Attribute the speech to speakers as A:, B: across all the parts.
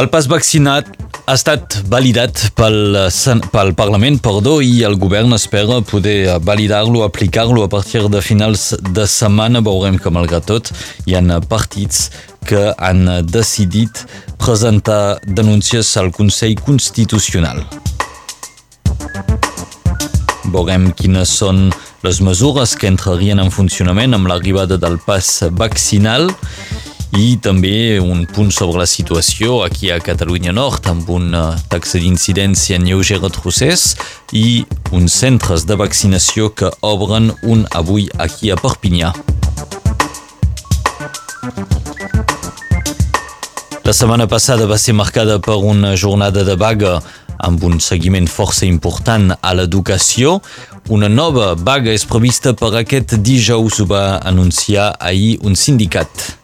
A: El pas vaccinat ha estat validat pel, pel Parlament perdó, i el govern espera poder validar-lo, aplicar-lo a partir de finals de setmana. Veurem que, malgrat tot, hi ha partits que han decidit presentar denúncies al Consell Constitucional. Veurem quines són les mesures que entrarien en funcionament amb l'arribada del pas vaccinal i també un punt sobre la situació aquí a Catalunya Nord amb una taxa d'incidència en lleuger retrocés i uns centres de vaccinació que obren un avui aquí a Perpinyà. La setmana passada va ser marcada per una jornada de vaga amb un seguiment força important a l'educació. Una nova vaga és prevista per aquest dijous, ho va anunciar ahir un sindicat.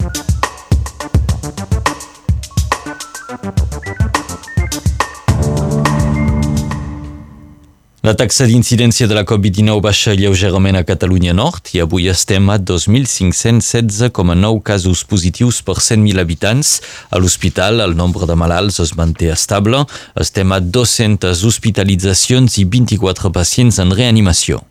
A: La taxa d'incidència de la Covid-19 baixa lleugerament a Catalunya Nord i avui estem a 2.516,9 casos positius per 100.000 habitants. A l'hospital el nombre de malalts es manté estable. Estem a 200 hospitalitzacions i 24 pacients en reanimació.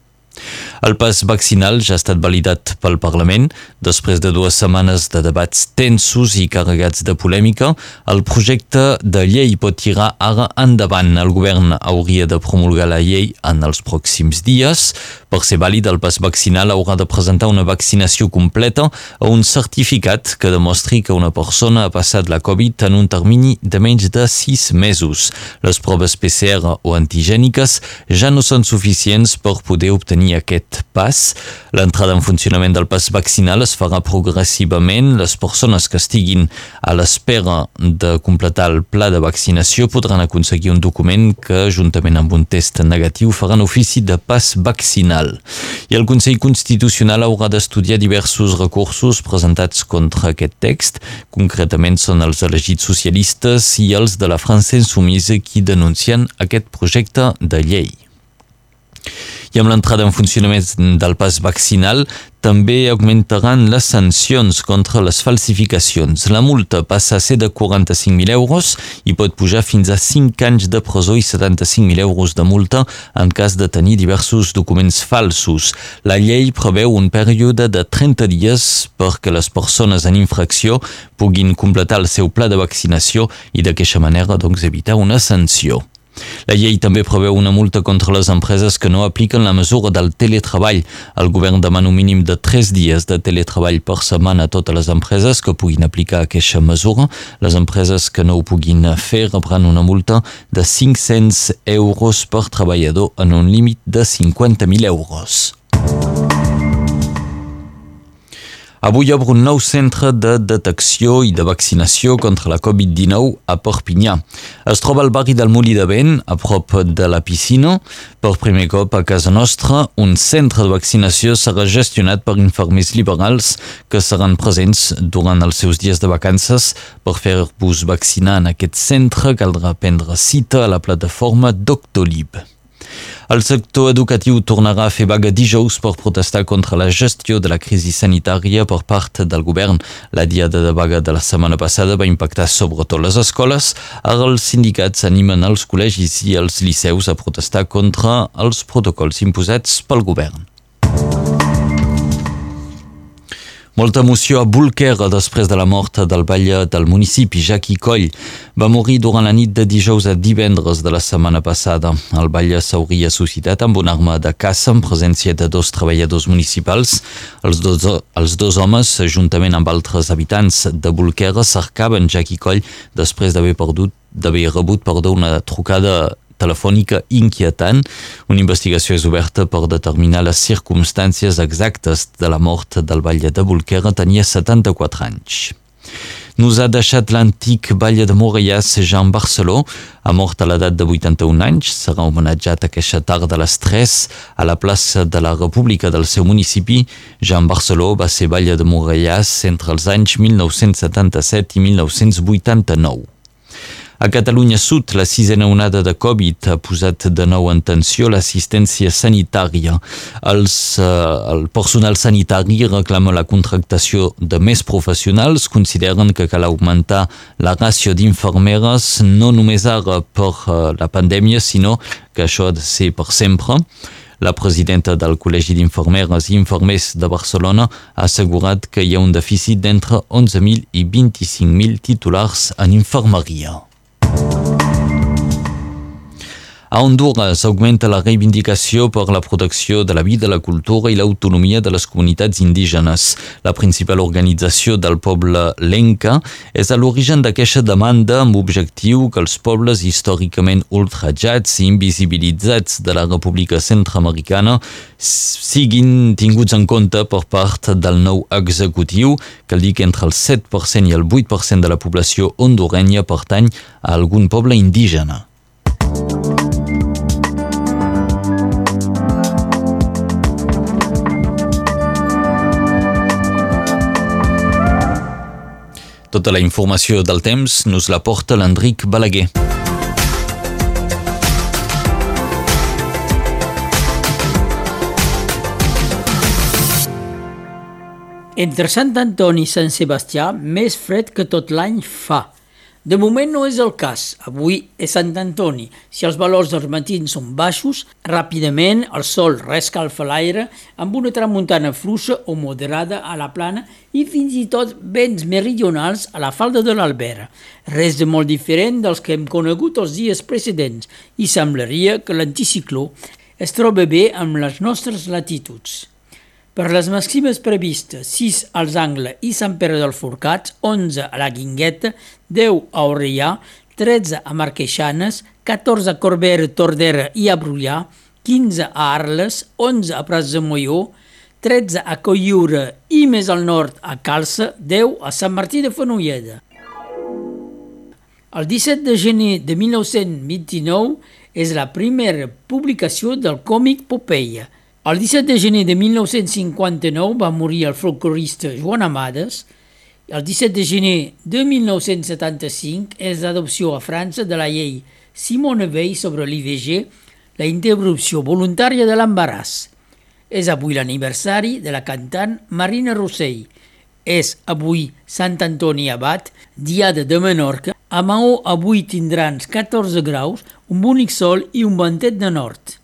A: El pas vaccinal ja ha estat validat pel Parlament. Després de dues setmanes de debats tensos i carregats de polèmica, el projecte de llei pot tirar ara endavant. El govern hauria de promulgar la llei en els pròxims dies. Per ser vàlid, el pas vaccinal haurà de presentar una vaccinació completa o un certificat que demostri que una persona ha passat la Covid en un termini de menys de sis mesos. Les proves PCR o antigèniques ja no són suficients per poder obtenir aquest pas. L'entrada en funcionament del pas vaccinal es farà progressivament. Les persones que estiguin a l'espera de completar el pla de vaccinació podran aconseguir un document que, juntament amb un test negatiu, faran ofici de pas vaccinal. I el Consell Constitucional haurà d'estudiar diversos recursos presentats contra aquest text. Concretament són els elegits socialistes i els de la França Insoumise qui denuncien aquest projecte de llei i amb l'entrada en funcionament del pas vaccinal també augmentaran les sancions contra les falsificacions. La multa passa a ser de 45.000 euros i pot pujar fins a 5 anys de presó i 75.000 euros de multa en cas de tenir diversos documents falsos. La llei preveu un període de 30 dies perquè les persones en infracció puguin completar el seu pla de vaccinació i d'aquesta manera doncs, evitar una sanció. La llei també preveu una multa contra les empreses que no apliquen la mesura del teletreball. El govern demana un mínim de 3 dies de teletreball per setmana a totes les empreses que puguin aplicar aquesta mesura. Les empreses que no ho puguin fer rebran una multa de 500 euros per treballador en un límit de 50.000 euros. Avui obre un nou centre de detecció i de vaccinació contra la Covid-19 a Perpinyà. Es troba al barri del Molí de Vent, a prop de la piscina. Per primer cop a casa nostra, un centre de vaccinació serà gestionat per infermers liberals que seran presents durant els seus dies de vacances. Per fer-vos vaccinar en aquest centre caldrà prendre cita a la plataforma Doctolib. El sector educatiu tornarà a fer vaga dijous per protestar contra la gestió de la crisi sanitària per part del govern. La diada de vaga de la setmana passada va impactar sobretot les escoles. Ara els sindicats animen els col·legis i els liceus a protestar contra els protocols imposats pel govern. Molta emoció a Bulker després de la mort del batlle del municipi, Jacqui Coll. Va morir durant la nit de dijous a divendres de la setmana passada. El batlle s'hauria suscitat amb una arma de caça en presència de dos treballadors municipals. Els dos, els dos homes, juntament amb altres habitants de Bulker, cercaven Jacqui Coll després d'haver perdut d'haver rebut perdó, una trucada telefònica inquietant. Una investigació és oberta per determinar les circumstàncies exactes de la mort del batlle de Bolquera. Tenia 74 anys. Nos ha deixat l'antic batlle de Morellàs Jean Barceló, ha mort a l'edat de 81 anys, serà homenatjat aquesta tarda a les 3 a la plaça de la República del seu municipi. Jean Barceló va ser batlle de Morellàs entre els anys 1977 i 1989. A Catalunya Sud, la sisena onada de Covid ha posat de nou en tensió l'assistència sanitària. Els, eh, el personal sanitari reclama la contractació de més professionals, consideren que cal augmentar la ràcio d'infermeres no només ara per eh, la pandèmia, sinó que això ha de ser per sempre. La presidenta del Col·legi d'Infermeres i Infermers de Barcelona ha assegurat que hi ha un dèficit d'entre 11.000 i 25.000 titulars en infermeria. A Honduras augmenta la reivindicació per la protecció de la vida, la cultura i l'autonomia de les comunitats indígenes. La principal organització del poble Lenca és a l'origen d'aquesta demanda amb objectiu que els pobles històricament ultrajats i invisibilitzats de la República Centroamericana siguin tinguts en compte per part del nou executiu, que dir que entre el 7% i el 8% de la població hondurenya pertany a algun poble indígena. Tota la informació del temps nos la porta l'Enric Balaguer.
B: Entre Sant Antoni i Sant Sebastià, més fred que tot l'any fa. De moment no és el cas. Avui és Sant Antoni. Si els valors dels matins són baixos, ràpidament el sol rescalfa l'aire amb una tramuntana fluixa o moderada a la plana i fins i tot vents meridionals a la falda de l'Albera. Res de molt diferent dels que hem conegut els dies precedents i semblaria que l'anticicló es troba bé amb les nostres latituds. Per les màximes previstes, 6 als Angles i Sant Pere del Forcat, 11 a la Guingueta, 10 a Orellà, 13 a Marqueixanes, 14 a Corbera, Tordera i a Brullà, 15 a Arles, 11 a Prats de Molló, 13 a Colliure i més al nord a Calça, 10 a Sant Martí de Fenolleda. El 17 de gener de 1929 és la primera publicació del còmic Popeia, el 17 de gener de 1959 va morir el folclorista Joan Amades. El 17 de gener de 1975 és l'adopció a França de la llei Simone Veil sobre l'IVG, la interrupció voluntària de l'embaràs. És avui l'aniversari de la cantant Marina Rossell. És avui Sant Antoni Abat, diada de Menorca. A Maó avui tindran 14 graus, un bonic sol i un ventet de nord.